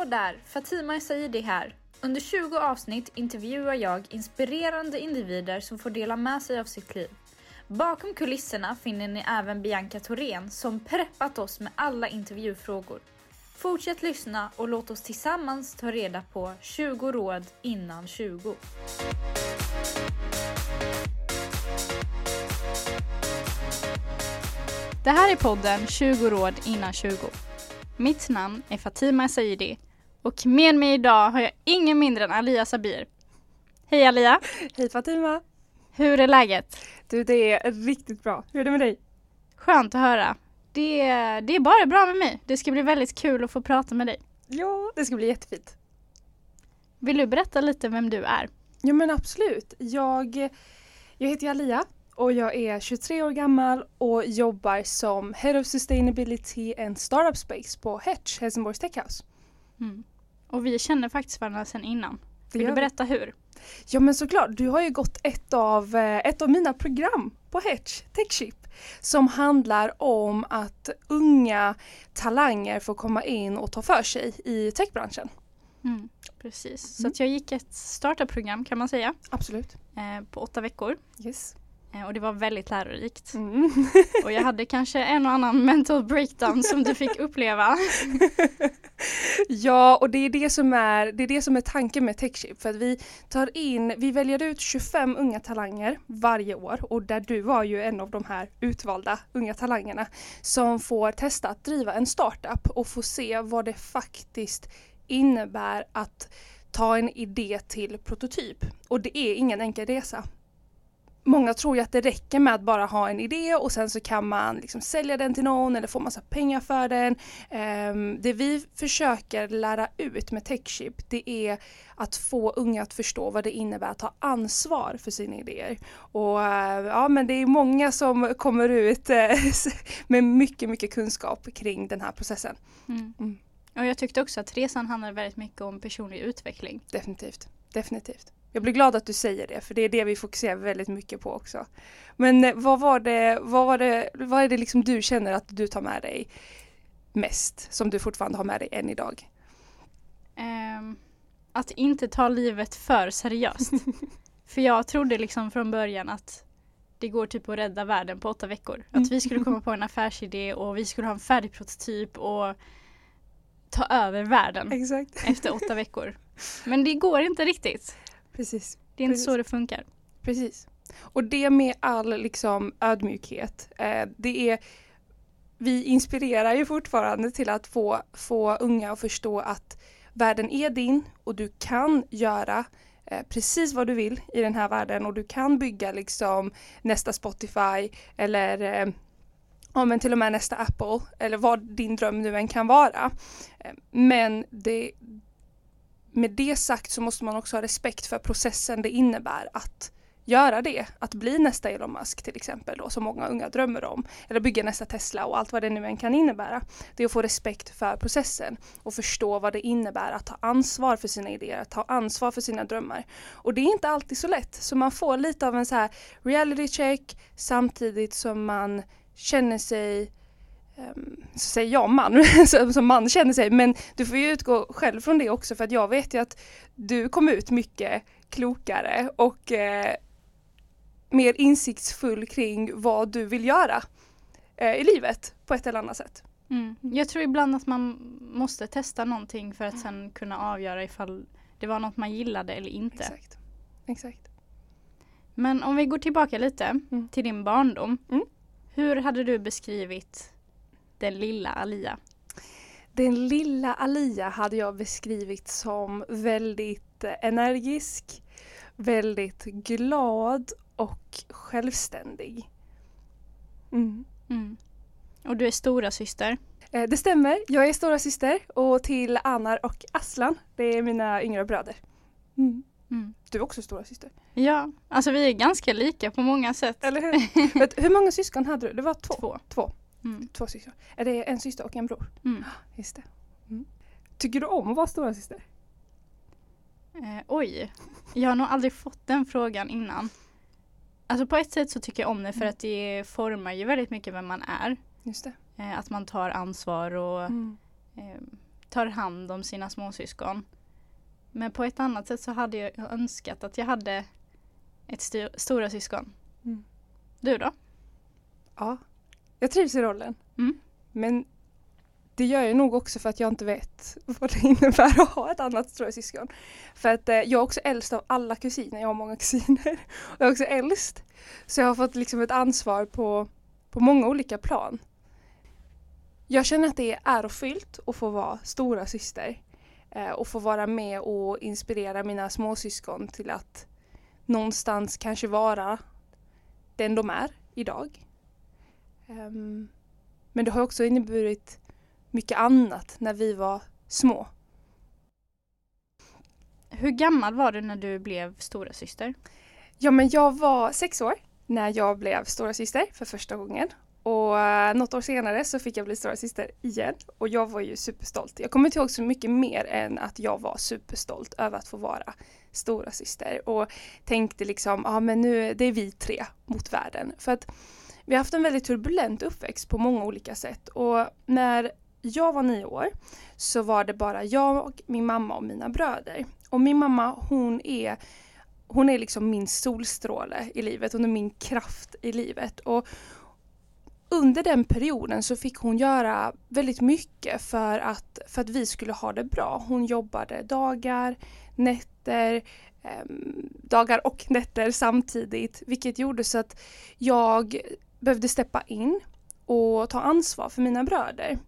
Hallå där! Fatima Saidi här. Under 20 avsnitt intervjuar jag inspirerande individer som får dela med sig av sitt liv. Bakom kulisserna finner ni även Bianca Thorén som preppat oss med alla intervjufrågor. Fortsätt lyssna och låt oss tillsammans ta reda på 20 råd innan 20. Det här är podden 20 råd innan 20. Mitt namn är Fatima Saidi och med mig idag har jag ingen mindre än Alia Sabir. Hej Alia! Hej Fatima! Hur är läget? Du, det är riktigt bra. Hur är det med dig? Skönt att höra. Det, det är bara bra med mig. Det ska bli väldigt kul att få prata med dig. Ja, det ska bli jättefint. Vill du berätta lite vem du är? Ja men absolut. Jag, jag heter Alia och jag är 23 år gammal och jobbar som Head of Sustainability and Startup Space på Hetch, Helsingborgs Tech House. Mm. Och vi känner faktiskt varandra sedan innan. Vill du berätta hur? Ja men såklart, du har ju gått ett av, eh, ett av mina program på Hetch, Techship, som handlar om att unga talanger får komma in och ta för sig i techbranschen. Mm, precis. Så Mm. att jag gick ett startup-program kan man säga Absolut. eh, på åtta veckor. Yes. Eh, och det var väldigt lärorikt. Mm. Och jag hade kanske en och annan mental breakdown som du fick uppleva. Ja, och det är det som är, det är, det som är tanken med Techship. För att vi tar in, vi väljer ut 25 unga talanger varje år och där du var ju en av de här utvalda unga talangerna som får testa att driva en startup och få se vad det faktiskt innebär att ta en idé till prototyp. Och det är ingen enkel resa. Många tror ju att det räcker med att bara ha en idé och sen så kan man liksom sälja den till någon eller få massa pengar för den. Ehm, det vi försöker lära ut med Techship det är att få unga att förstå vad det innebär att ta ansvar för sina idéer. Och eh, ja men det är många som kommer ut eh, med mycket, mycket kunskap kring den här processen. Mm. Mm. Och jag tyckte också att resan handlar väldigt mycket om personlig utveckling. Definitivt, definitivt. Jag blir glad att du säger det för det är det vi fokuserar väldigt mycket på också. Men eh, vad var det, vad var det, vad är det liksom du känner att du tar med dig mest som du fortfarande har med dig än idag? Ehm, att inte ta livet för seriöst. för jag trodde liksom från början att det går typ att rädda världen på åtta veckor. Att vi skulle komma på en affärsidé och vi skulle ha en färdig prototyp och ta över världen Exakt. efter åtta veckor. Men det går inte riktigt. Precis. Det är inte Precis. så det funkar. Precis. Och det med all liksom ödmjukhet. Eh, det är, vi inspirerar ju fortfarande till att få, få unga att förstå att världen är din och du kan göra eh, precis vad du vill i den här världen och du kan bygga liksom nästa Spotify eller eh, ja, men till och med nästa Apple eller vad din dröm nu än kan vara. Eh, Men det, med det sagt så måste man också ha respekt för processen det innebär att göra det, att bli nästa Elon Musk till exempel då, som många unga drömmer om, eller bygga nästa Tesla och allt vad det nu än kan innebära. Det är att få respekt för processen och förstå vad det innebär att ta ansvar för sina idéer, att ta ansvar för sina drömmar. Och det är inte alltid så lätt, så man får lite av en så här reality check samtidigt som man känner sig så säger jag man, som man känner sig, men du får ju utgå själv från det också för att jag vet ju att du kom ut mycket klokare och eh, mer insiktsfull kring vad du vill göra eh, i livet på ett eller annat sätt. Mm. Jag tror ibland att man måste testa någonting för att sen kunna avgöra ifall det var något man gillade eller inte. Exakt. Exakt. Men om vi går tillbaka lite Mm. till din barndom. Mm. Hur hade du beskrivit den lilla Alia? Den lilla Alia hade jag beskrivit som väldigt energisk, väldigt glad och självständig. Mm. Mm. Och du är stora syster. Eh, Det stämmer, jag är stora syster och till Anar och Aslan, det är mina yngre bröder. Mm. Mm. Du är också stora syster. Ja, alltså vi är ganska lika på många sätt. Eller hur? Hur många syskon hade du? Det var två. Två. Två, Mm. två syskon. Är det en syster och en bror? Mm. Just det. Mm. Tycker du om att vara stora syster? Eh, oj, jag har nog aldrig fått den frågan innan. Alltså på ett sätt så tycker jag om det för att det formar ju väldigt mycket vem man är. Just det. Eh, att man tar ansvar och Mm. eh, tar hand om sina småsyskon. Men på ett annat sätt så hade jag önskat att jag hade ett st stora syskon. Mm. Du då? Ja, jag trivs i rollen. Mm. Men det gör jag nog också för att jag inte vet vad det innebär att ha ett annat storasyskon. För att eh, jag är också äldst av alla kusiner, jag har många kusiner. Och jag är också äldst. Så jag har fått liksom ett ansvar på, på många olika plan. Jag känner att det är ärofyllt att få vara stora syster eh, och få vara med och inspirera mina småsyskon till att någonstans kanske vara den de är idag. Um, men det har också inneburit mycket annat när vi var små. Hur gammal var du när du blev stora syster? Ja men jag var sex år när jag blev stora syster för första gången. Och uh, något år senare så fick jag bli stora syster igen och jag var ju superstolt. Jag kommer inte ihåg så mycket mer än att jag var superstolt över att få vara stora syster och tänkte liksom, ja ah, men nu det är vi tre mot världen. För att vi har haft en väldigt turbulent uppväxt på många olika sätt och när jag var nio år så var det bara jag, min mamma och mina bröder. Och min mamma hon är hon är liksom min solstråle i livet, hon är min kraft i livet. Och under den perioden så fick hon göra väldigt mycket för att, för att vi skulle ha det bra. Hon jobbade dagar, nätter, eh, dagar och nätter samtidigt vilket gjorde så att jag behövde steppa in och ta ansvar för mina bröder.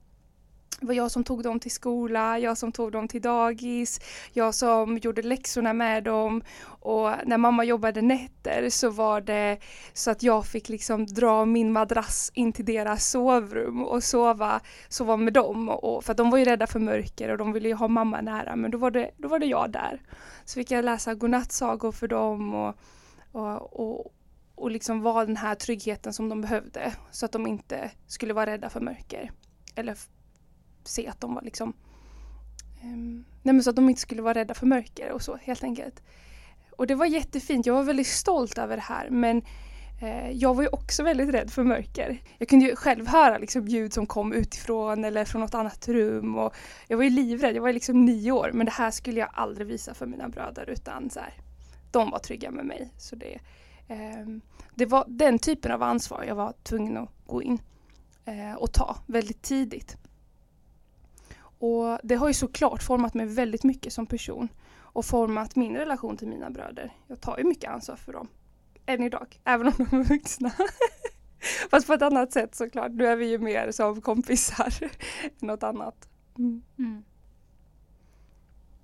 Det var jag som tog dem till skola, jag som tog dem till dagis, jag som gjorde läxorna med dem och när mamma jobbade nätter så var det så att jag fick liksom dra min madrass in till deras sovrum och sova, sova med dem och, för att de var ju rädda för mörker och de ville ju ha mamma nära men då var det, då var det jag där. Så fick jag läsa godnattsagor för dem och, och, och och liksom vara den här tryggheten som de behövde så att de inte skulle vara rädda för mörker. Eller se att de var liksom um, Nej men så att de inte skulle vara rädda för mörker och så helt enkelt. Och det var jättefint, jag var väldigt stolt över det här men eh, jag var ju också väldigt rädd för mörker. Jag kunde ju själv höra liksom ljud som kom utifrån eller från något annat rum och jag var ju livrädd, jag var liksom nio år men det här skulle jag aldrig visa för mina bröder utan så här, de var trygga med mig. Så det, Ehm, det var den typen av ansvar jag var tvungen att gå in eh, och ta väldigt tidigt. Och det har ju såklart format mig väldigt mycket som person och format min relation till mina bröder. Jag tar ju mycket ansvar för dem. Än idag, även om de är vuxna. Fast på ett annat sätt såklart. Nu är vi ju mer som kompisar än något annat. Mm. Mm.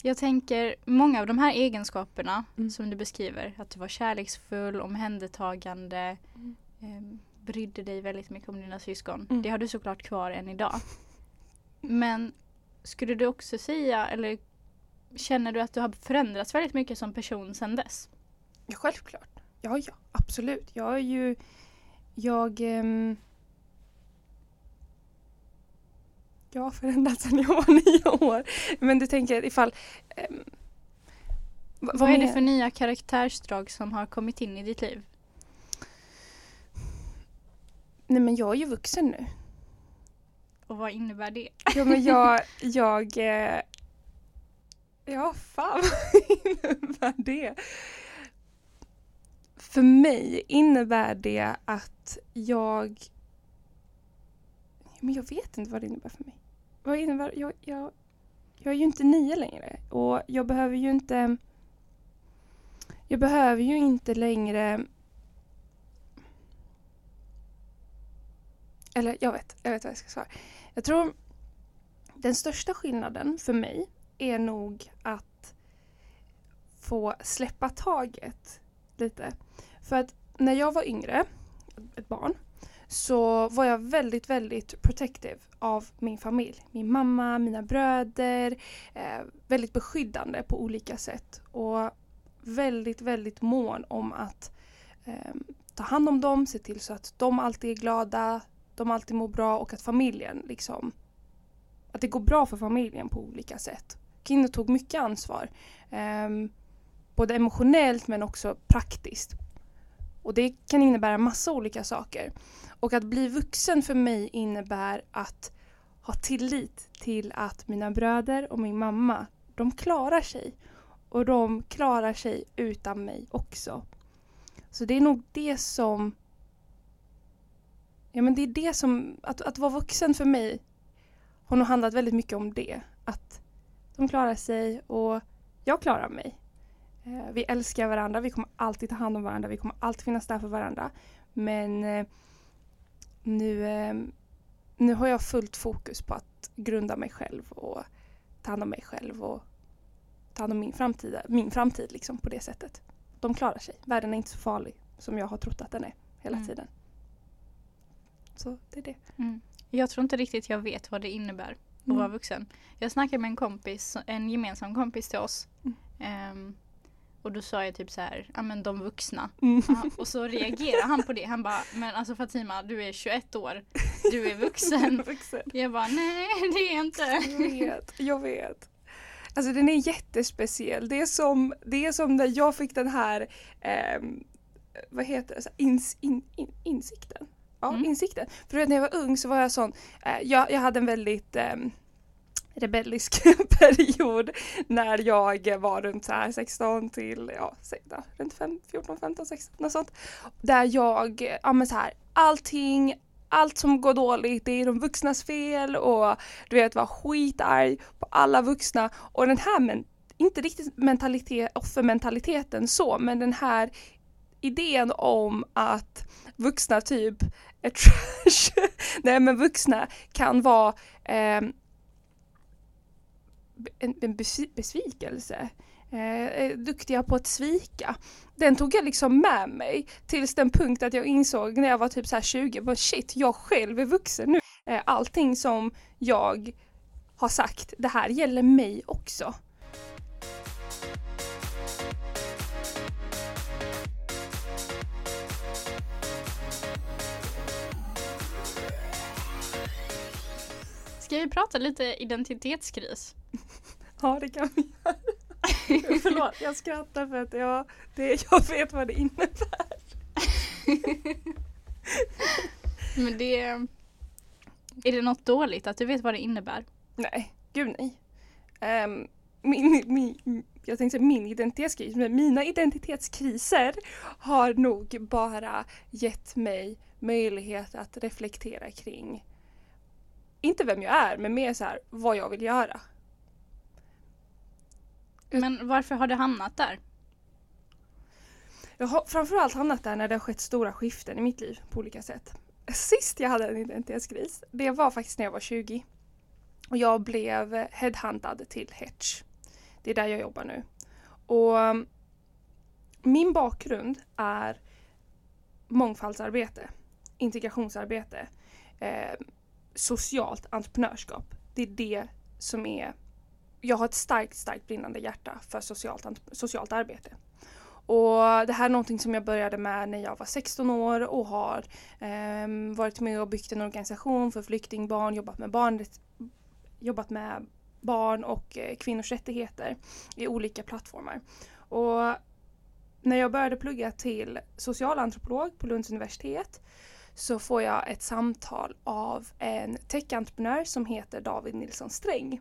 Jag tänker många av de här egenskaperna mm. som du beskriver, att du var kärleksfull, omhändertagande, eh, brydde dig väldigt mycket om dina syskon. Mm. Det har du såklart kvar än idag. Men skulle du också säga, eller känner du att du har förändrats väldigt mycket som person sedan dess? Ja, självklart. Ja, ja, absolut. Jag är ju... Jag... Um, jag har förändrats sedan jag var nio år. Men du tänker ifall... Um, vad, vad är det för nya karaktärsdrag som har kommit in i ditt liv? Nej men jag är ju vuxen nu. Och vad innebär det? Ja men jag, jag eh, Ja fan vad innebär det? För mig innebär det att jag men jag vet inte vad det innebär för mig. Vad innebär, jag, jag, jag är ju inte nio längre och jag behöver ju inte jag behöver ju inte längre Eller jag vet, jag vet vad jag ska svara. Jag tror den största skillnaden för mig är nog att få släppa taget lite. För att när jag var yngre, ett barn, så var jag väldigt, väldigt protective av min familj. Min mamma, mina bröder, eh, väldigt beskyddande på olika sätt. Och väldigt, väldigt mån om att eh, ta hand om dem, se till så att de alltid är glada, de alltid mår bra och att familjen liksom att det går bra för familjen på olika sätt. Kinder tog mycket ansvar. Eh, både emotionellt men också praktiskt. Och det kan innebära massa olika saker. Och att bli vuxen för mig innebär att ha tillit till att mina bröder och min mamma, de klarar sig. Och de klarar sig utan mig också. Så det är nog det som Ja men det är det som, att, att vara vuxen för mig har nog handlat väldigt mycket om det. Att de klarar sig och jag klarar mig. Eh, vi älskar varandra, vi kommer alltid ta hand om varandra, vi kommer alltid finnas där för varandra. Men eh, nu, eh, nu har jag fullt fokus på att grunda mig själv och ta hand om mig själv och ta hand om min framtid, min framtid liksom på det sättet. De klarar sig. Världen är inte så farlig som jag har trott att den är hela Mm. tiden. Så det är det. Mm. Jag tror inte riktigt jag vet vad det innebär att Mm. vara vuxen. Jag snackade med en kompis, en gemensam kompis till oss. Mm. Och då sa jag typ så här, ja men de vuxna. Mm. Och så reagerade han på det. Han bara, men alltså Fatima du är 21 år. Du är vuxen. Vuxen. Jag bara, nej det är jag inte. Jag vet, jag vet. Alltså den är jättespeciell. Det är som, det är som när jag fick den här, ehm, vad heter det, ins, in, in, insikten. Ja, Mm. insikten. För när jag var ung så var jag sån, eh, jag, jag hade en väldigt ehm, rebellisk period när jag var runt så här 16 till, ja, runt 5, 14, 15, 16, något sånt. Där jag, ja men så här, allting, allt som går dåligt, det är de vuxnas fel och du vet var skitarg på alla vuxna och den här, men inte riktigt mentalitet, offermentaliteten så, men den här idén om att vuxna typ är trash. Nej men vuxna kan vara eh, en, en besvikelse. Eh, eh duktiga på att svika. Den tog jag liksom med mig tills den punkt att jag insåg när jag var typ så här 20, bara shit, jag själv är vuxen nu. Eh, allting som jag har sagt, det här gäller mig också. Ska vi prata lite identitetskris? Ja, det kan vi göra. Förlåt, jag skrattar för att jag, det, jag vet vad det innebär. Men det... Är det något dåligt att du vet vad det innebär? Nej, gud nej. Ehm, min, min, jag tänkte säga min identitetskris, men mina identitetskriser har nog bara gett mig möjlighet att reflektera kring, inte vem jag är, men mer så här vad jag vill göra. Men varför har du hamnat där? Jag har framförallt hamnat där när det har skett stora skiften i mitt liv på olika sätt. Sist jag hade en identitetskris, det var faktiskt när jag var 20. Och jag blev headhuntad till Hetch. Det är där jag jobbar nu. Och um, min bakgrund är mångfaldsarbete, integrationsarbete, eh, socialt entreprenörskap. Det är det som är... Jag har ett starkt, starkt brinnande hjärta för socialt, socialt arbete. Och det här är någonting som jag började med när jag var 16 år och har eh, varit med och byggt en organisation för flyktingbarn, jobbat med barn, jobbat med barn och eh, kvinnors rättigheter i olika plattformar. Och när jag började plugga till socialantropolog på Lunds universitet så får jag ett samtal av en techentreprenör som heter David Nilsson Sträng.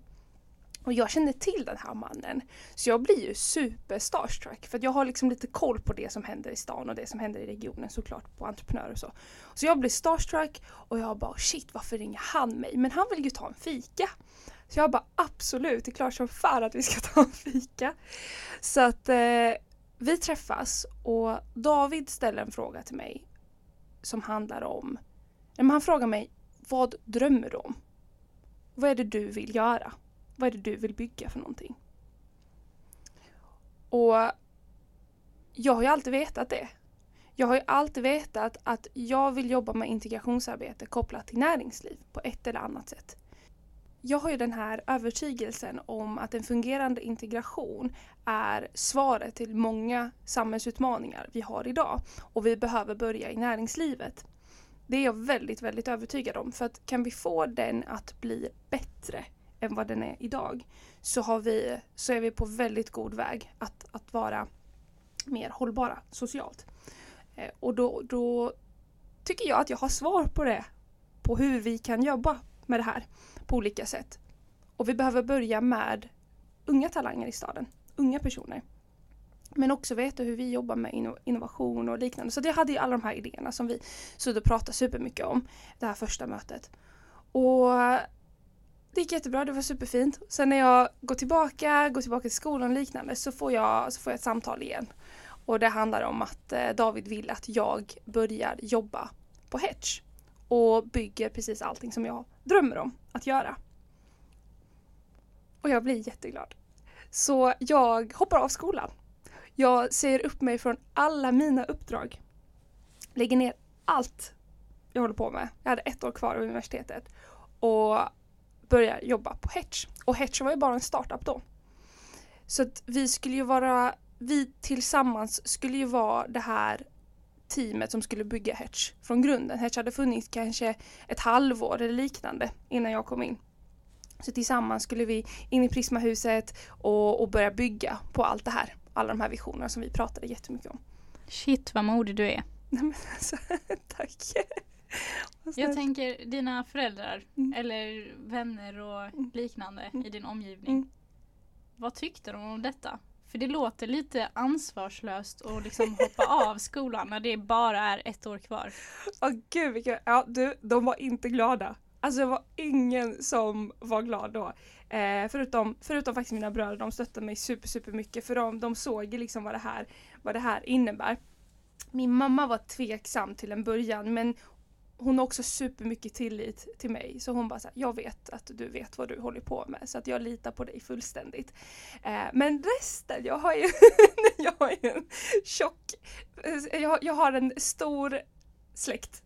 Och jag känner till den här mannen. Så jag blir ju super starstruck för att jag har liksom lite koll på det som händer i stan och det som händer i regionen såklart på entreprenörer och så. Så jag blir starstruck och jag bara shit varför ringer han mig? Men han vill ju ta en fika. Så jag bara absolut, det är klart som fan att vi ska ta en fika. Så att eh, vi träffas och David ställer en fråga till mig som handlar om, men han frågar mig vad drömmer du om? Vad är det du vill göra? Vad är det du vill bygga för någonting? Och jag har ju alltid vetat det. Jag har ju alltid vetat att jag vill jobba med integrationsarbete kopplat till näringsliv på ett eller annat sätt. Jag har ju den här övertygelsen om att en fungerande integration är svaret till många samhällsutmaningar vi har idag och vi behöver börja i näringslivet. Det är jag väldigt, väldigt övertygad om för att kan vi få den att bli bättre än vad den är idag så, har vi, så är vi på väldigt god väg att, att vara mer hållbara socialt. Eh, och då, då tycker jag att jag har svar på det, på hur vi kan jobba med det här på olika sätt. Och vi behöver börja med unga talanger i staden, unga personer. Men också veta hur vi jobbar med innovation och liknande. Så jag hade ju alla de här idéerna som vi stod och pratade supermycket om det här första mötet. Och det gick jättebra, det var superfint. Sen när jag går tillbaka, går tillbaka till skolan och liknande så får jag, så får jag ett samtal igen. Och det handlar om att eh, David vill att jag börjar jobba på Hedge och bygger precis allting som jag drömmer om att göra. Och jag blir jätteglad. Så jag hoppar av skolan. Jag säger upp mig från alla mina uppdrag. Lägger ner allt jag håller på med. Jag hade ett år kvar av universitetet. Och börjar jobba på Hedge. Och Hedge var ju bara en startup då. Så att vi skulle ju vara, vi tillsammans skulle ju vara det här teamet som skulle bygga Hedge från grunden. Hedge hade funnits kanske ett halvår eller liknande innan jag kom in. Så tillsammans skulle vi in i Prismahuset och, och börja bygga på allt det här. Alla de här visionerna som vi pratade jättemycket om. Shit vad modig du är. Nej, men alltså, tack! Vad Jag snällt. tänker dina föräldrar Mm. eller vänner och liknande i din omgivning. Mm. Vad tyckte de om detta? För det låter lite ansvarslöst att liksom hoppa av skolan när det bara är ett år kvar. Åh gud vilka, ja du, de var inte glada. Alltså det var ingen som var glad då. Eh, förutom, förutom faktiskt mina bröder, de stöttade mig super super mycket för de, de såg liksom vad det, här, vad det här innebär. Min mamma var tveksam till en början men hon har också supermycket tillit till mig. Så hon bara så här, jag vet att du vet vad du håller på med så att jag litar på dig fullständigt. Eh, men resten, jag har ju, jag har ju en tjock, eh, jag, jag har en stor släkt.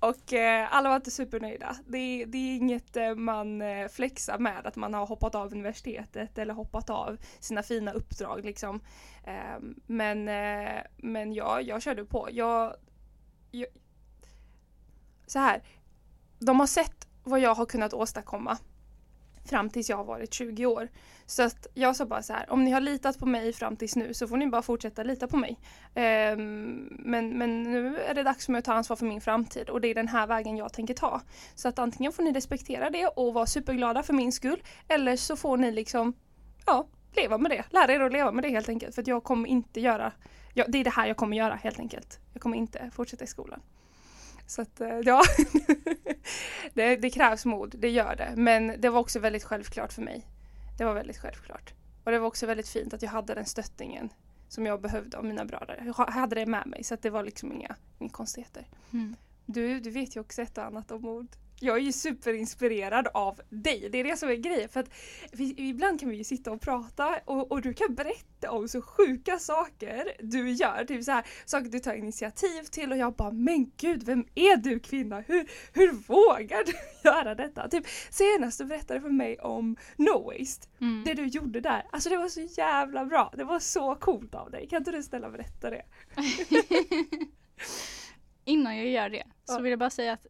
Och eh, alla var inte supernöjda. Det, är- det är inget eh, man eh, flexar med, att man har hoppat av universitetet eller hoppat av sina fina uppdrag liksom. Eh, men eh, men ja, jag körde på. Jag, jag, så här, de har sett vad jag har kunnat åstadkomma fram tills jag har varit 20 år. Så att jag sa bara så här, om ni har litat på mig fram tills nu så får ni bara fortsätta lita på mig. Ehm, men, men nu är det dags för mig att ta ansvar för min framtid och det är den här vägen jag tänker ta. Så att antingen får ni respektera det och vara superglada för min skull eller så får ni liksom, ja, leva med det. Lära er att leva med det helt enkelt. För att jag kommer inte göra, ja, det är det här jag kommer göra helt enkelt. Jag kommer inte fortsätta i skolan. Så att eh, ja, det, det krävs mod, det gör det. Men det var också väldigt självklart för mig. Det var väldigt självklart. Och det var också väldigt fint att jag hade den stöttningen som jag behövde av mina bröder. Jag ha- hade det med mig så att det var liksom inga, inga konstigheter. Mm. Du, du vet ju också ett och annat om mod. Jag är ju superinspirerad av dig. Det är det som är grejen. För att vi, ibland kan vi ju sitta och prata och, och du kan berätta om så sjuka saker du gör. Typ så här, saker du tar initiativ till och jag bara men gud vem är du kvinna? Hur, hur vågar du göra detta? Typ senast du berättade för mig om No Waste. Mm. Det du gjorde där. Alltså det var så jävla bra. Det var så coolt av dig. Kan inte du snälla berätta det? Innan jag gör det så vill jag bara säga att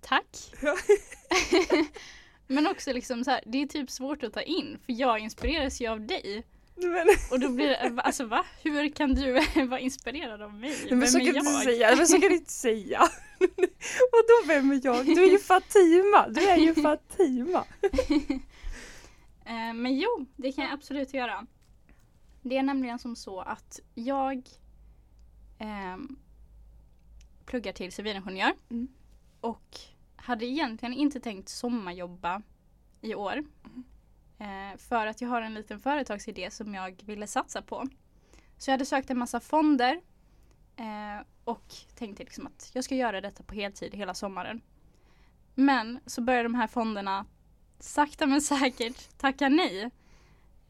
tack. Men också liksom så här, det är typ svårt att ta in för jag inspireras ju av dig. Men, Och då blir det, alltså va? Hur kan du vara inspirerad av mig? men så Vem kan är du säga. Men så kan du inte säga. Vadå vem är jag? Du är ju Fatima. Du är ju Fatima. Eh, men jo, det kan jag absolut göra. Det är nämligen som så att jag ehm, pluggar till civilingenjör Mm. Och hade egentligen inte tänkt sommarjobba i år. Eh, för att jag har en liten företagsidé som jag ville satsa på. Så jag hade sökt en massa fonder eh, och tänkte liksom att jag ska göra detta på heltid hela sommaren. Men så började de här fonderna sakta men säkert tacka nej.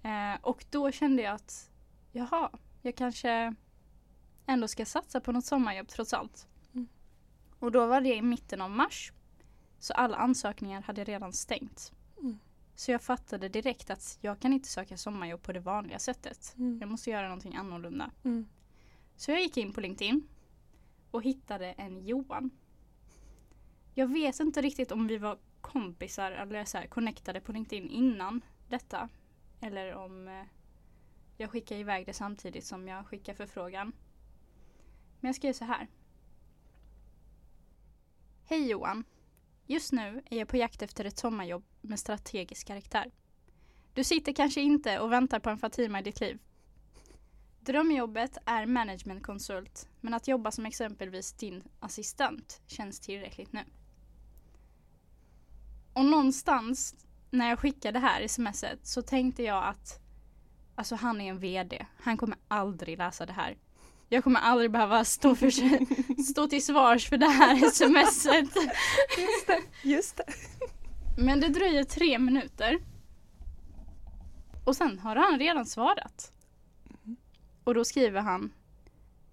Eh, och då kände jag att jaha, jag kanske ändå ska satsa på något sommarjobb trots allt. Och då var det i mitten av mars. Så alla ansökningar hade redan stängt. Mm. Så jag fattade direkt att jag kan inte söka sommarjobb på det vanliga sättet. Mm. Jag måste göra någonting annorlunda. Mm. Så jag gick in på LinkedIn och hittade en Johan. Jag vet inte riktigt om vi var kompisar eller så här, connectade på LinkedIn innan detta. Eller om eh, jag skickade iväg det samtidigt som jag skickade förfrågan. Men jag skrev så här. Hej Johan. Just nu är jag på jakt efter ett sommarjobb med strategisk karaktär. Du sitter kanske inte och väntar på en Fatima i ditt liv. Drömjobbet är managementkonsult, men att jobba som exempelvis din assistent känns tillräckligt nu. Och någonstans när jag skickade det här smset så tänkte jag att alltså han är en VD. Han kommer aldrig läsa det här. Jag kommer aldrig behöva stå, för, stå till svars för det här smset. Just det. Just det. Men det dröjer tre minuter. Och sen har han redan svarat. Och då skriver han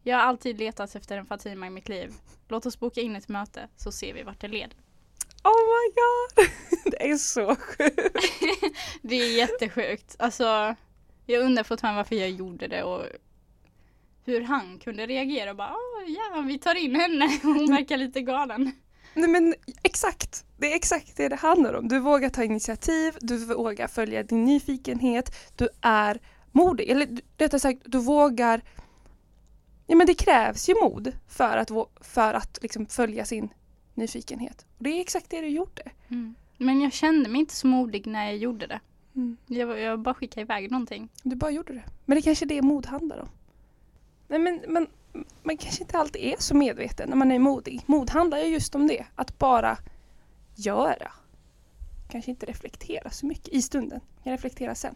Jag har alltid letat efter en Fatima i mitt liv. Låt oss boka in ett möte så ser vi vart det leder. Oh my god! Det är så sjukt. Det är jättesjukt. Alltså, jag undrar fortfarande varför jag gjorde det och hur han kunde reagera och bara Åh, ja, vi tar in henne. Hon verkar lite galen. Nej men exakt, det är exakt det det handlar om. Du vågar ta initiativ, du vågar följa din nyfikenhet, du är modig. Eller rättare sagt, du vågar Ja men det krävs ju mod för att, för att liksom följa sin nyfikenhet. Och det är exakt det du gjorde. Mm. Men jag kände mig inte så modig när jag gjorde det. Mm. Jag, jag bara skickade iväg någonting. Du bara gjorde det. Men det är kanske är det mod handlar om. Nej men, men man kanske inte alltid är så medveten när man är modig. Mod handlar ju just om det. Att bara göra. Kanske inte reflektera så mycket i stunden. Kan reflektera sen.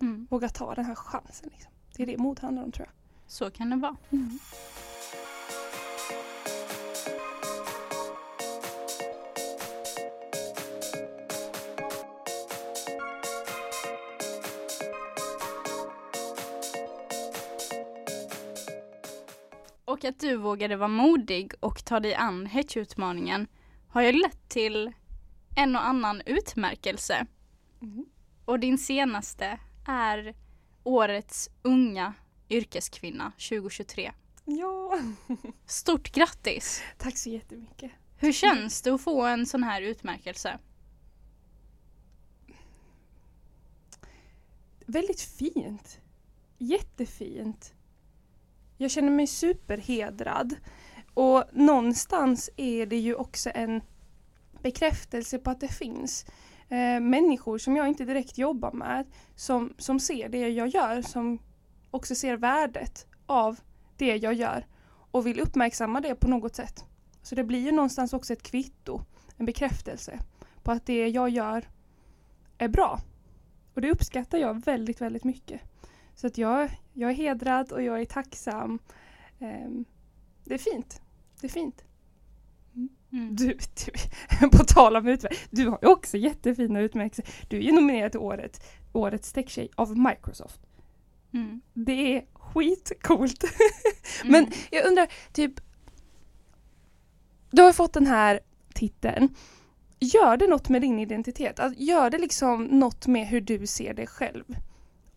Mm. Våga ta den här chansen. Liksom. Det är det mod handlar om tror jag. Så kan det vara. Mm. Och att du vågade vara modig och ta dig an Hetch-utmaningen har ju lett till en och annan utmärkelse. Mm. Och din senaste är Årets unga yrkeskvinna 2023. Ja, Stort grattis! tack så jättemycket. Hur känns det att få en sån här utmärkelse? Väldigt fint. Jättefint. Jag känner mig superhedrad. Och någonstans är det ju också en bekräftelse på att det finns eh, människor som jag inte direkt jobbar med som, som ser det jag gör, som också ser värdet av det jag gör och vill uppmärksamma det på något sätt. Så det blir ju någonstans också ett kvitto, en bekräftelse på att det jag gör är bra. Och det uppskattar jag väldigt, väldigt mycket. Så att jag, jag är hedrad och jag är tacksam. Ehm, det är fint. Det är fint. Mm. Du, du på tal om utmärkelser, du har ju också jättefina utmärkelser. Du är ju nominerad till året, Årets techtjej av Microsoft. Mm. Det är skitcoolt. Mm. Men jag undrar, typ Du har fått den här titeln. Gör det något med din identitet? Alltså, gör det liksom något med hur du ser dig själv?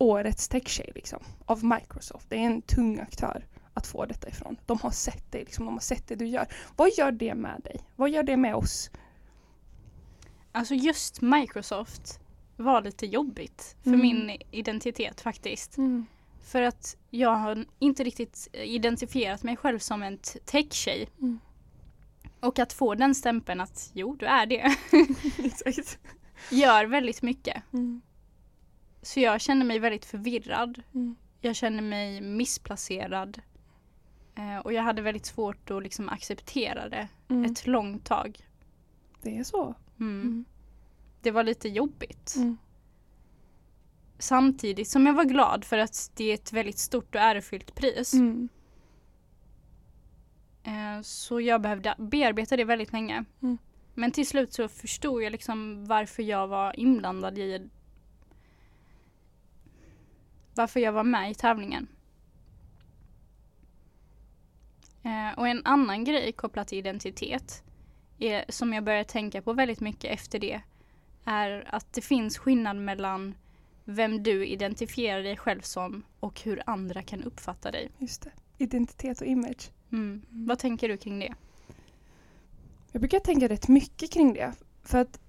Årets techtjej liksom, av Microsoft. Det är en tung aktör att få detta ifrån. De har sett dig, liksom, de har sett det du gör. Vad gör det med dig? Vad gör det med oss? Alltså just Microsoft var lite jobbigt för Mm. min identitet faktiskt. För att jag har inte riktigt identifierat mig själv som en tech-tjej. Mm. Och att få den stämpeln att jo, du är det, gör väldigt mycket. Mm. Så jag känner mig väldigt förvirrad. Mm. Jag känner mig missplacerad. Eh, och jag hade väldigt svårt att liksom acceptera det Mm. ett långt tag. Det är så. Mm. Mm. Det var lite jobbigt. Mm. Samtidigt som jag var glad för att det är ett väldigt stort och ärofyllt pris. Mm. Eh, Så jag behövde bearbeta det väldigt länge. Men till slut så förstod jag liksom varför jag var inblandad i varför jag var med i tävlingen. Eh, Och en annan grej kopplat till identitet är, som jag började tänka på väldigt mycket efter det är att det finns skillnad mellan vem du identifierar dig själv som och hur andra kan uppfatta dig. Just det. Identitet och image. Mm. Vad tänker du kring det? Jag brukar tänka rätt mycket kring det. För att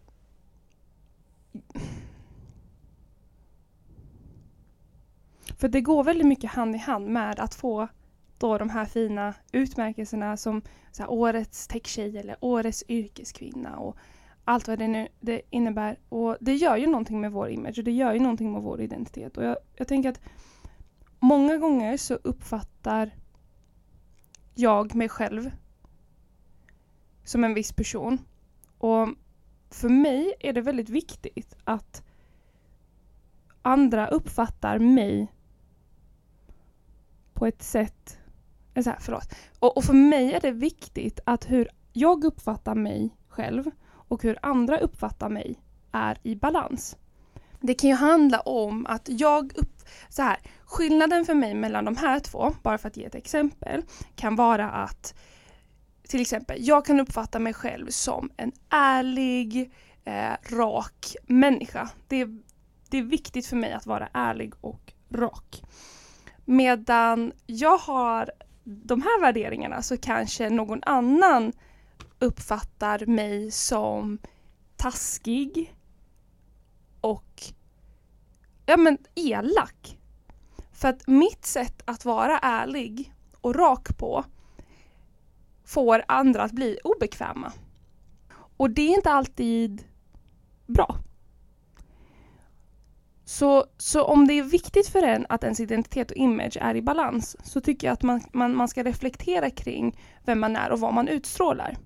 För det går väldigt mycket hand i hand med att få då de här fina utmärkelserna som så här, årets techtjej eller årets yrkeskvinna och allt vad det nu det innebär. Och det gör ju någonting med vår image och det gör ju någonting med vår identitet. Och jag, jag tänker att många gånger så uppfattar jag mig själv som en viss person. Och för mig är det väldigt viktigt att andra uppfattar mig på ett sätt... Eh, så här, förlåt. Och, och för mig är det viktigt att hur jag uppfattar mig själv och hur andra uppfattar mig är i balans. Det kan ju handla om att jag upp, så här, skillnaden för mig mellan de här två, bara för att ge ett exempel, kan vara att till exempel, jag kan uppfatta mig själv som en ärlig, eh, rak människa. Det är, det är viktigt för mig att vara ärlig och rak. Medan jag har de här värderingarna så kanske någon annan uppfattar mig som taskig och ja men elak. För att mitt sätt att vara ärlig och rak på får andra att bli obekväma. Och det är inte alltid bra. Så, så om det är viktigt för en att ens identitet och image är i balans så tycker jag att man, man, man ska reflektera kring vem man är och vad man utstrålar.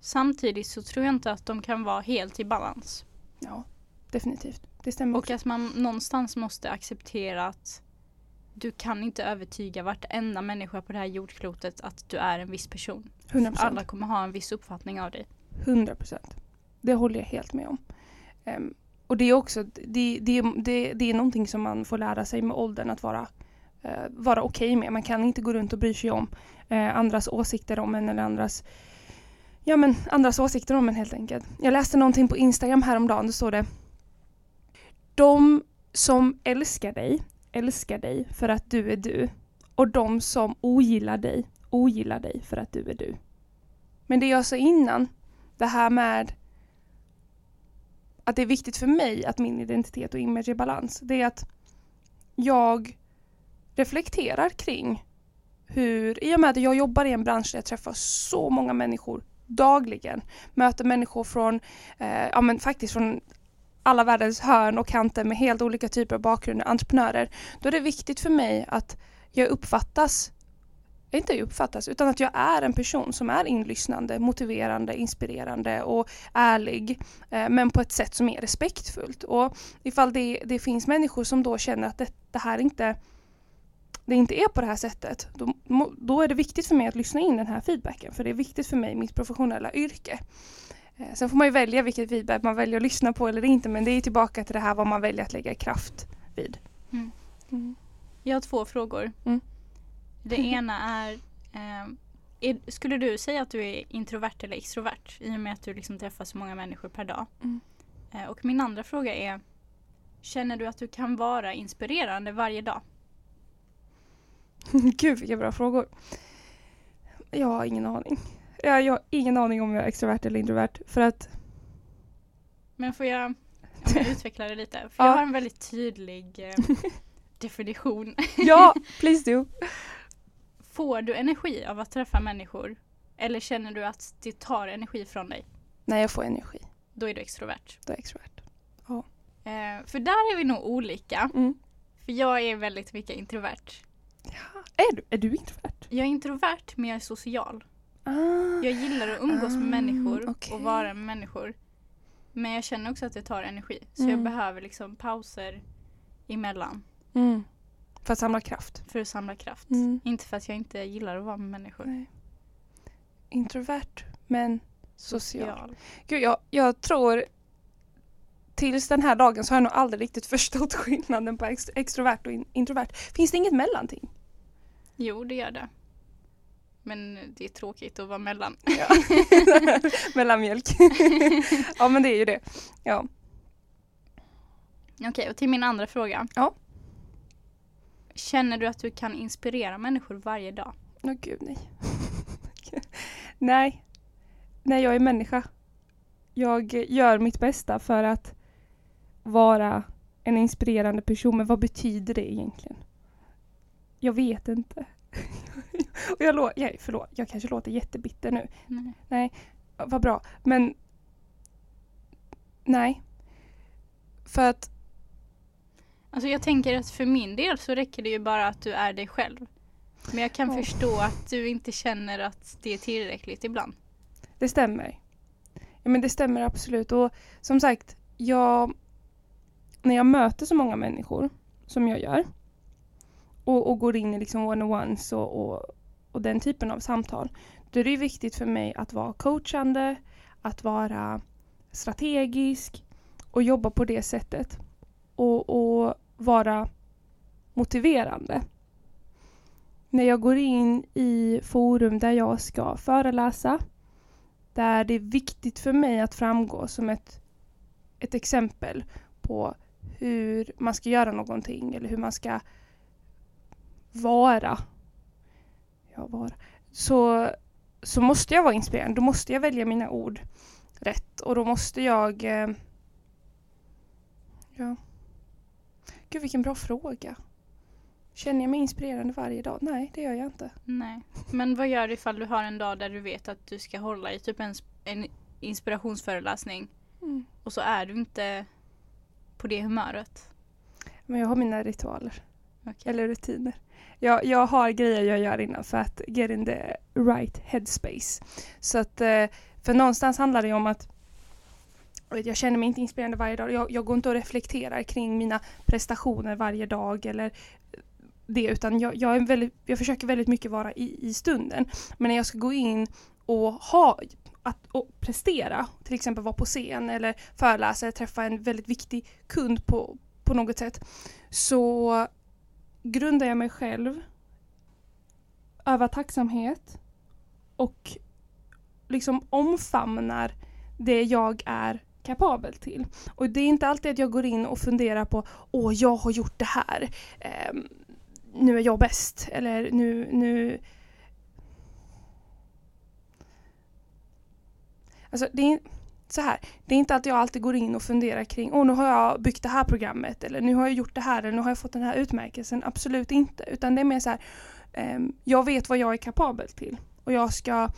Samtidigt så tror jag inte att de kan vara helt i balans. Ja, definitivt. Det stämmer Och också. att man någonstans måste acceptera att du kan inte övertyga vartenda människa på det här jordklotet att du är en viss person. 100 Alla kommer ha en viss uppfattning av dig. 100 procent. Det håller jag helt med om. Um, och det är också, det, det, det, det är någonting som man får lära sig med åldern att vara, uh, vara okej med. Man kan inte gå runt och bry sig om uh, andras åsikter om en eller andras Ja men andras åsikter om en helt enkelt. Jag läste någonting på Instagram häromdagen, då står det De som älskar dig, älskar dig för att du är du. Och de som ogillar dig, ogillar dig för att du är du. Men det jag sa innan, det här med att det är viktigt för mig att min identitet och image är i balans. Det är att jag reflekterar kring hur, i och med att jag jobbar i en bransch där jag träffar så många människor dagligen, möter människor från, eh, ja men faktiskt från alla världens hörn och kanter med helt olika typer av bakgrunder, entreprenörer, då är det viktigt för mig att jag uppfattas inte uppfattas, utan att jag är en person som är inlyssnande, motiverande, inspirerande och ärlig. Eh, men på ett sätt som är respektfullt. Och ifall det, det finns människor som då känner att det, det här inte det inte är på det här sättet, då, då är det viktigt för mig att lyssna in den här feedbacken. För det är viktigt för mig i mitt professionella yrke. Eh, sen får man ju välja vilket feedback man väljer att lyssna på eller inte, men det är tillbaka till det här vad man väljer att lägga kraft vid. Mm. Mm. Jag har två frågor. Mm. Det ena är, eh, är, skulle du säga att du är introvert eller extrovert i och med att du liksom träffar så många människor per dag? Mm. Eh, och min andra fråga är, känner du att du kan vara inspirerande varje dag? Gud vilka bra frågor. Jag har ingen aning. Jag, jag har ingen aning om jag är extrovert eller introvert. För att, Men får jag, om jag utveckla det lite? För Ja. jag har en väldigt tydlig eh, definition. ja, please do. Får du energi av att träffa människor? Eller känner du att det tar energi från dig? När jag får energi, Då är du extrovert. då är jag extrovert. Eh, för där är vi nog olika. Mm. För jag är väldigt mycket introvert. Ja. Är, du, är du introvert? Jag är introvert men jag är social. Ah. Jag gillar att umgås med Ah, människor okej. och vara med människor. Men jag känner också att det tar energi. Så jag Mm. behöver liksom pauser emellan Mm. För att samla kraft. för att samla kraft. Mm. Inte för att jag inte gillar att vara med människor. Nej. Introvert, men social. Gud, jag, jag tror tills den här dagen så har jag nog aldrig riktigt förstått skillnaden på ex, extrovert och in, introvert. Finns det inget mellanting? Jo, det gör det. Men det är tråkigt att vara mellan. Ja. Mellanmjölk. ja men det är ju det. Ja. Okej, och till min andra fråga. Ja. Känner du att du kan inspirera människor varje dag? Åh gud nej. nej. Nej jag är människa. Jag gör mitt bästa för att vara en inspirerande person. Men vad betyder det egentligen? Jag vet inte. Och jag, lå- jag, förlåt, jag kanske låter jättebitter nu. Nej. Nej, vad bra. Men nej. För att, Alltså jag tänker att för min del så räcker det ju bara att du är dig själv. Men jag kan Ja. förstå att du inte känner att det är tillräckligt ibland. det stämmer. Ja men det stämmer absolut. Och som sagt, jag, när jag möter så många människor som jag gör och, och går in i liksom one-on-ones och, och, och den typen av samtal. Då är det viktigt för mig att vara coachande, att vara strategisk och jobba på det sättet. Och, och vara motiverande. När jag går in i forum där jag ska föreläsa, där det är viktigt för mig att framgå som ett, ett exempel på hur man ska göra någonting eller hur man ska vara. Ja, vara. Så, så måste jag vara inspirerande. Då måste jag välja mina ord rätt och då måste jag... Eh, ja. Gud vilken bra fråga. Känner jag mig inspirerande varje dag? Nej, det gör jag inte. Nej. Men vad gör du ifall du har en dag där du vet att du ska hålla i typ en, en inspirationsföreläsning Mm. och så är du inte på det humöret? Men jag har mina ritualer. Okej. Eller rutiner. Jag, jag har grejer jag gör innan för att get in the right headspace. Så att, eh, för någonstans handlar det om att jag känner mig inte inspirerande varje dag. Jag, jag går inte och reflekterar kring mina prestationer varje dag eller det utan jag, jag, är väldigt, jag försöker väldigt mycket vara i, i stunden. Men när jag ska gå in och ha att och prestera, till exempel vara på scen eller föreläsa eller träffa en väldigt viktig kund på, på något sätt så grundar jag mig själv, övar tacksamhet och liksom omfamnar det jag är kapabel till. Och det är inte alltid att jag går in och funderar på åh, jag har gjort det här. Eh, nu är jag bäst. Eller nu, nu... Alltså det är så här. Det är inte att jag alltid går in och funderar kring åh, nu har jag byggt det här programmet eller nu har jag gjort det här eller nu har jag fått den här utmärkelsen. Absolut inte. Utan det är mer så här. eh, jag vet vad jag är kapabel till och jag ska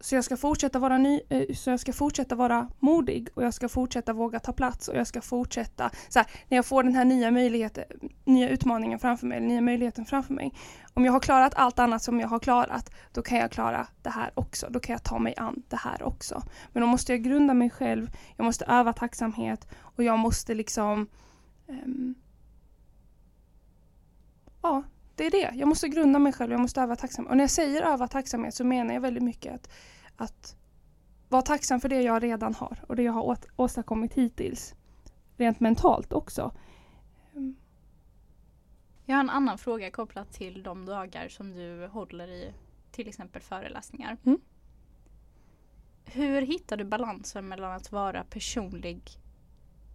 så jag ska fortsätta vara ny, eh, så jag ska fortsätta vara modig och jag ska fortsätta våga ta plats och jag ska fortsätta så här, när jag får den här nya möjligheten, nya utmaningen framför mig, eller nya möjligheten framför mig. Om jag har klarat allt annat som jag har klarat, då kan jag klara det här också. Då kan jag ta mig an det här också. Men då måste jag grunda mig själv, jag måste öva tacksamhet och jag måste liksom um, Ja, det är det. Jag måste grunda mig själv, jag måste öva tacksamhet. Och när jag säger öva tacksamhet så menar jag väldigt mycket att, att vara tacksam för det jag redan har och det jag har åt, åstadkommit hittills. Rent mentalt också. Mm. Jag har en annan fråga kopplat till de dagar som du håller i till exempel föreläsningar. Mm. Hur hittar du balansen mellan att vara personlig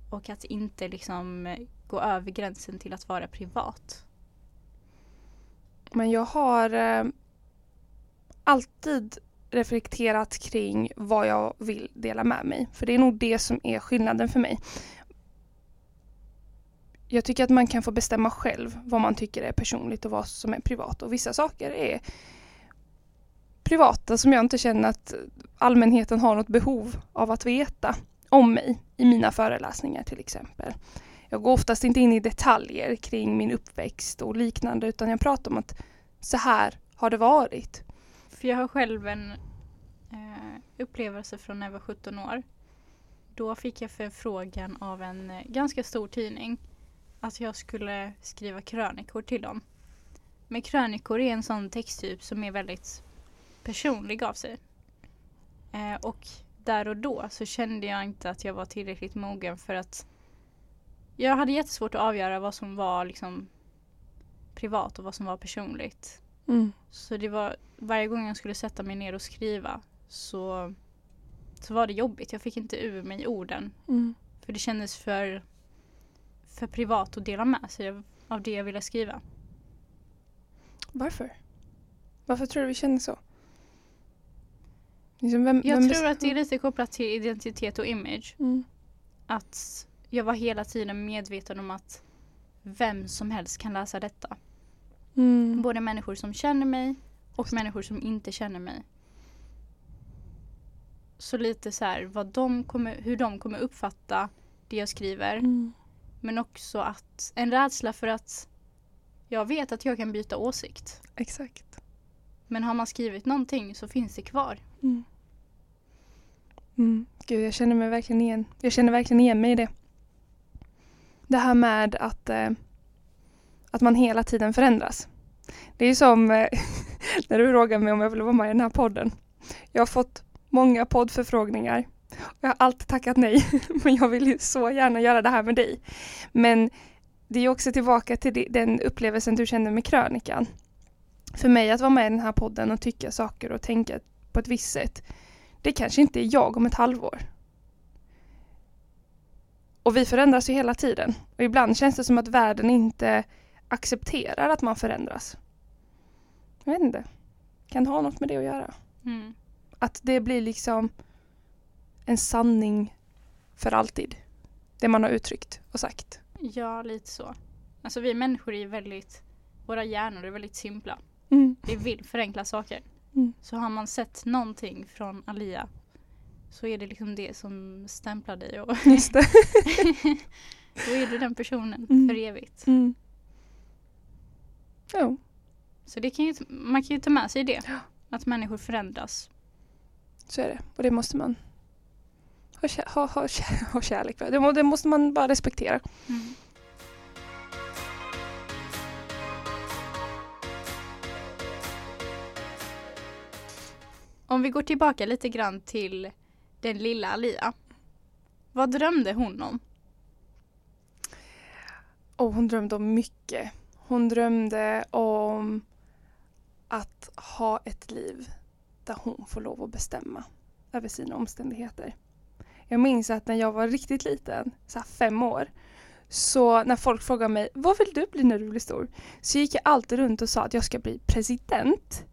och att inte liksom gå över gränsen till att vara privat? Men jag har eh, alltid reflekterat kring vad jag vill dela med mig. För det är nog det som är skillnaden för mig. Jag tycker att man kan få bestämma själv vad man tycker är personligt och vad som är privat. Och vissa saker är privata som jag inte känner att allmänheten har något behov av att veta om mig i mina föreläsningar till exempel. Jag går oftast inte in i detaljer kring min uppväxt och liknande utan jag pratar om att så här har det varit. För jag har själv en eh, upplevelse från när jag var 17 år. Då fick jag förfrågan av en eh, ganska stor tidning att jag skulle skriva krönikor till dem. Men krönikor är en sån texttyp som är väldigt personlig av sig. Eh, och där och då så kände jag inte att jag var tillräckligt mogen för att jag hade jättesvårt att avgöra vad som var liksom privat och vad som var personligt. Mm. Så det var varje gång jag skulle sätta mig ner och skriva så, så var det jobbigt. Jag fick inte ur mig orden. Mm. För det kändes för, för privat att dela med sig av, av det jag ville skriva. Varför? Varför tror du vi känner så? Liksom vem, Jag vem tror att det är lite kopplat till identitet och image. Mm. Att jag var hela tiden medveten om att vem som helst kan läsa detta. Mm. Både människor som känner mig och människor som inte känner mig. Så lite så här vad de kommer, hur de kommer uppfatta det jag skriver. Mm. Men också att en rädsla för att jag vet att jag kan byta åsikt. Exakt. Men har man skrivit någonting så finns det kvar. Mm. Mm. Gud, jag känner mig verkligen igen. Jag känner verkligen igen mig i det. Det här med att, eh, att man hela tiden förändras. Det är ju som eh, när du frågar mig om jag vill vara med i den här podden. Jag har fått många poddförfrågningar. Jag har alltid tackat nej, men jag vill ju så gärna göra det här med dig. Men det är också tillbaka till den upplevelsen du kände med krönikan. För mig att vara med i den här podden och tycka saker och tänka på ett visst sätt, det kanske inte är jag om ett halvår. Och vi förändras ju hela tiden. Och ibland känns det som att världen inte accepterar att man förändras. Jag vet inte. Kan det ha något med det att göra? Mm. Att det blir liksom en sanning för alltid. Det man har uttryckt och sagt. Ja, lite så. Alltså vi människor är väldigt, våra hjärnor är väldigt simpla. Mm. Vi vill förenkla saker. Mm. Så har man sett någonting från Alia så är det liksom det som stämplar dig och Just det. då är du den personen Mm. för evigt. Mm. Jo. Så det kan ju, man kan ju ta med sig det. Att människor förändras. Så är det. Och det måste man ha, ha, ha, ha kärlek för. Det, må, det måste man bara respektera. Mm. Om vi går tillbaka lite grann till den lilla Alia. Vad drömde hon om? Och hon drömde om mycket. Hon drömde om att ha ett liv där hon får lov att bestämma över sina omständigheter. Jag minns att när jag var riktigt liten, så här fem år, så när folk frågade mig vad vill du bli när du blir stor? Så gick jag alltid runt och sa att jag ska bli president.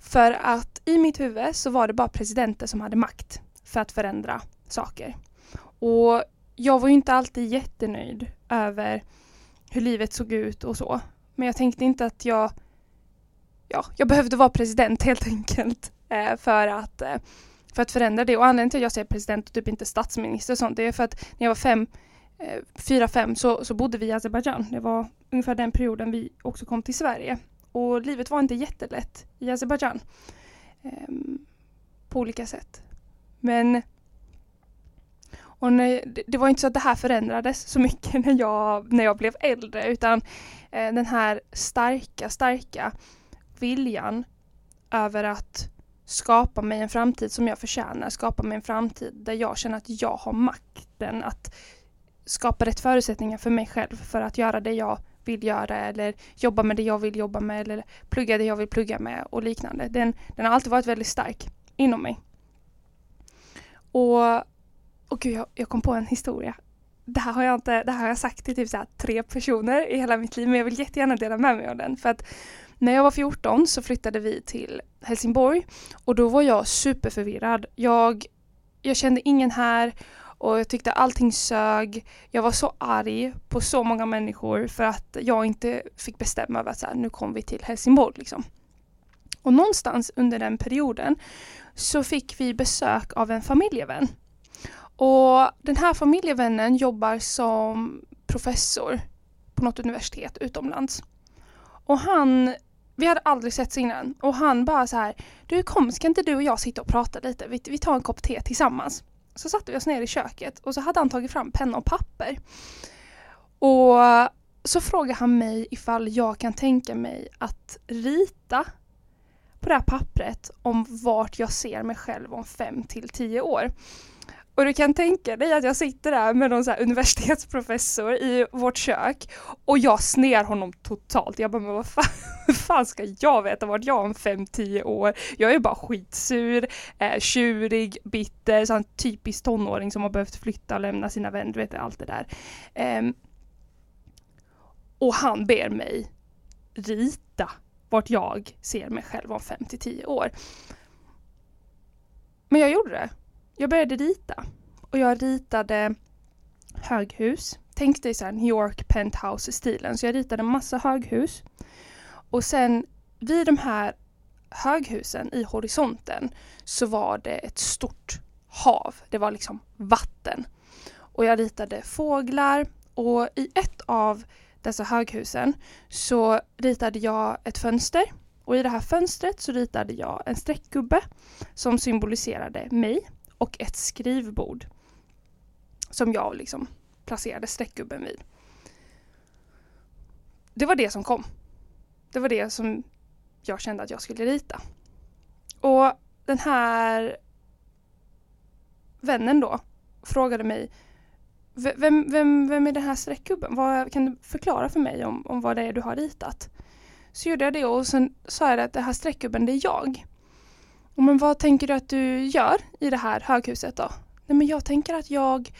För att i mitt huvud så var det bara presidenter som hade makt för att förändra saker. Och jag var ju inte alltid jättenöjd över hur livet såg ut och så. Men jag tänkte inte att jag ja, jag behövde vara president helt enkelt eh, för, att, eh, för att förändra det. Och anledningen till att jag säger president och typ inte statsminister och sånt, det är för att när jag var fem, eh, fyra, fem så, så bodde vi i Azerbajdzjan. Det var ungefär den perioden vi också kom till Sverige. Och livet var inte jättelätt i Azerbajdzjan. Ehm, på olika sätt. Men och när, det, var inte så att det här förändrades så mycket när jag, när jag blev äldre utan eh, den här starka, starka viljan över att skapa mig en framtid som jag förtjänar, skapa mig en framtid där jag känner att jag har makten att skapa rätt förutsättningar för mig själv för att göra det jag vill göra eller jobba med det jag vill jobba med eller plugga det jag vill plugga med och liknande. Den, den har alltid varit väldigt stark inom mig. Och, och gud, jag, jag kom på en historia. Det här har jag, inte, det här har jag sagt till typ så här tre personer i hela mitt liv men jag vill jättegärna dela med mig av den. För att när jag var 14 så flyttade vi till Helsingborg och då var jag superförvirrad. Jag, jag kände ingen här och jag tyckte allting sög. Jag var så arg på så många människor för att jag inte fick bestämma över att så här, nu kom vi till Helsingborg. Liksom. Och någonstans under den perioden så fick vi besök av en familjevän. Och den här familjevännen jobbar som professor på något universitet utomlands. Och han, vi hade aldrig setts innan och han bara så här, du kom ska inte du och jag sitta och prata lite, vi, vi tar en kopp te tillsammans. Så satte vi oss ner i köket och så hade han tagit fram penna och papper. Och så frågade han mig ifall jag kan tänka mig att rita på det här pappret om vart jag ser mig själv om fem till tio år. Och du kan tänka dig att jag sitter där med någon så här universitetsprofessor i vårt kök och jag sner honom totalt. Jag bara, men vad fan, vad fan ska jag veta vart jag är om fem tio år? Jag är bara skitsur, eh, tjurig, bitter, sån typisk tonåring som har behövt flytta och lämna sina vänner, du vet allt det där. Eh, och han ber mig rita vart jag ser mig själv om fem till tio år. Men jag gjorde det. Jag började rita. Och jag ritade höghus. Tänk dig så här New York penthouse-stilen. Så jag ritade massa höghus. Och sen vid de här höghusen i horisonten så var det ett stort hav. Det var liksom vatten. Och jag ritade fåglar och i ett av dessa höghusen så ritade jag ett fönster och i det här fönstret så ritade jag en streckgubbe som symboliserade mig och ett skrivbord som jag liksom placerade streckgubben vid. Det var det som kom. Det var det som jag kände att jag skulle rita. Och den här vännen då frågade mig vem, vem, vem är den här streckgubben? Vad, kan du förklara för mig om, om vad det är du har ritat? Så gjorde jag det och sen sa jag att det här streckgubben det är jag. Men vad tänker du att du gör i det här höghuset då? Nej men jag tänker att jag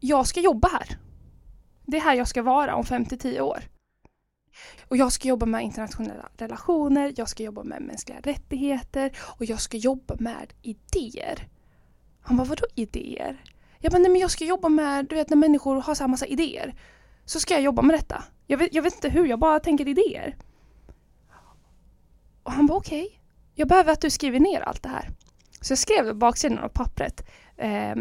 jag ska jobba här. Det är här jag ska vara om 5 till 10 år. Och jag ska jobba med internationella relationer, jag ska jobba med mänskliga rättigheter och jag ska jobba med idéer. Han bara, vadå idéer? Jag bara, nej men jag ska jobba med, du vet när människor har så här massa idéer. Så ska jag jobba med detta. Jag vet, jag vet inte hur, jag bara tänker idéer. Och han bara, okej. Okay. Jag behöver att du skriver ner allt det här. Så jag skrev på baksidan av pappret. Eh,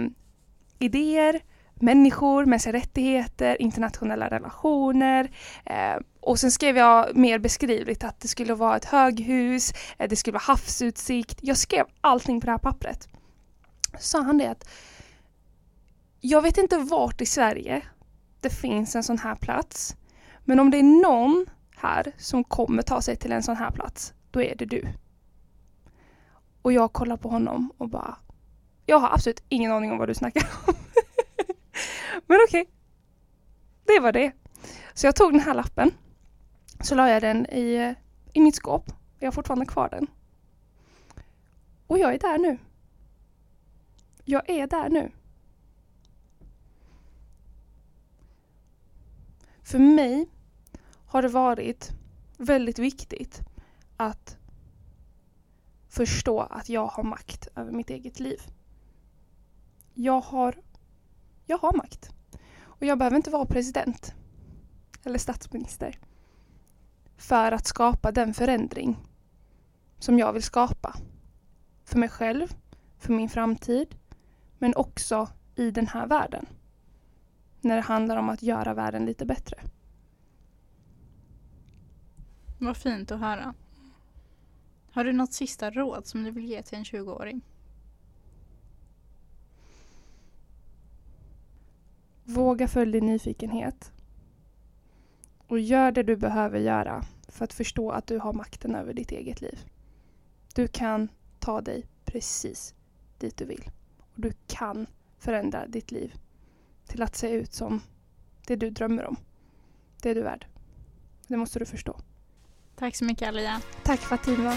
idéer, människor, mänskliga rättigheter, internationella relationer. Eh, och sen skrev jag mer beskrivligt att det skulle vara ett höghus, eh, det skulle vara havsutsikt. Jag skrev allting på det här pappret. Så sa han det att jag vet inte vart i Sverige det finns en sån här plats. Men om det är någon här som kommer ta sig till en sån här plats, då är det du. Och jag kollar på honom och bara, jag har absolut ingen aning om vad du snackar om. Men okej. Okay. Det var det. Så jag tog den här lappen. Så la jag den i, i mitt skåp. Jag har fortfarande kvar den. Och jag är där nu. Jag är där nu. För mig har det varit väldigt viktigt att förstå att jag har makt över mitt eget liv. Jag har, jag har makt. Och jag behöver inte vara president eller statsminister för att skapa den förändring som jag vill skapa. För mig själv, för min framtid, men också i den här världen. När det handlar om att göra världen lite bättre. Vad fint att höra. Har du något sista råd som du vill ge till en 20-åring? Våga följa din nyfikenhet. Och gör det du behöver göra för att förstå att du har makten över ditt eget liv. Du kan ta dig precis dit du vill. Och du kan förändra ditt liv till att se ut som det du drömmer om. Det är du värd. Det måste du förstå. Tack så mycket Alia. Tack Fatima.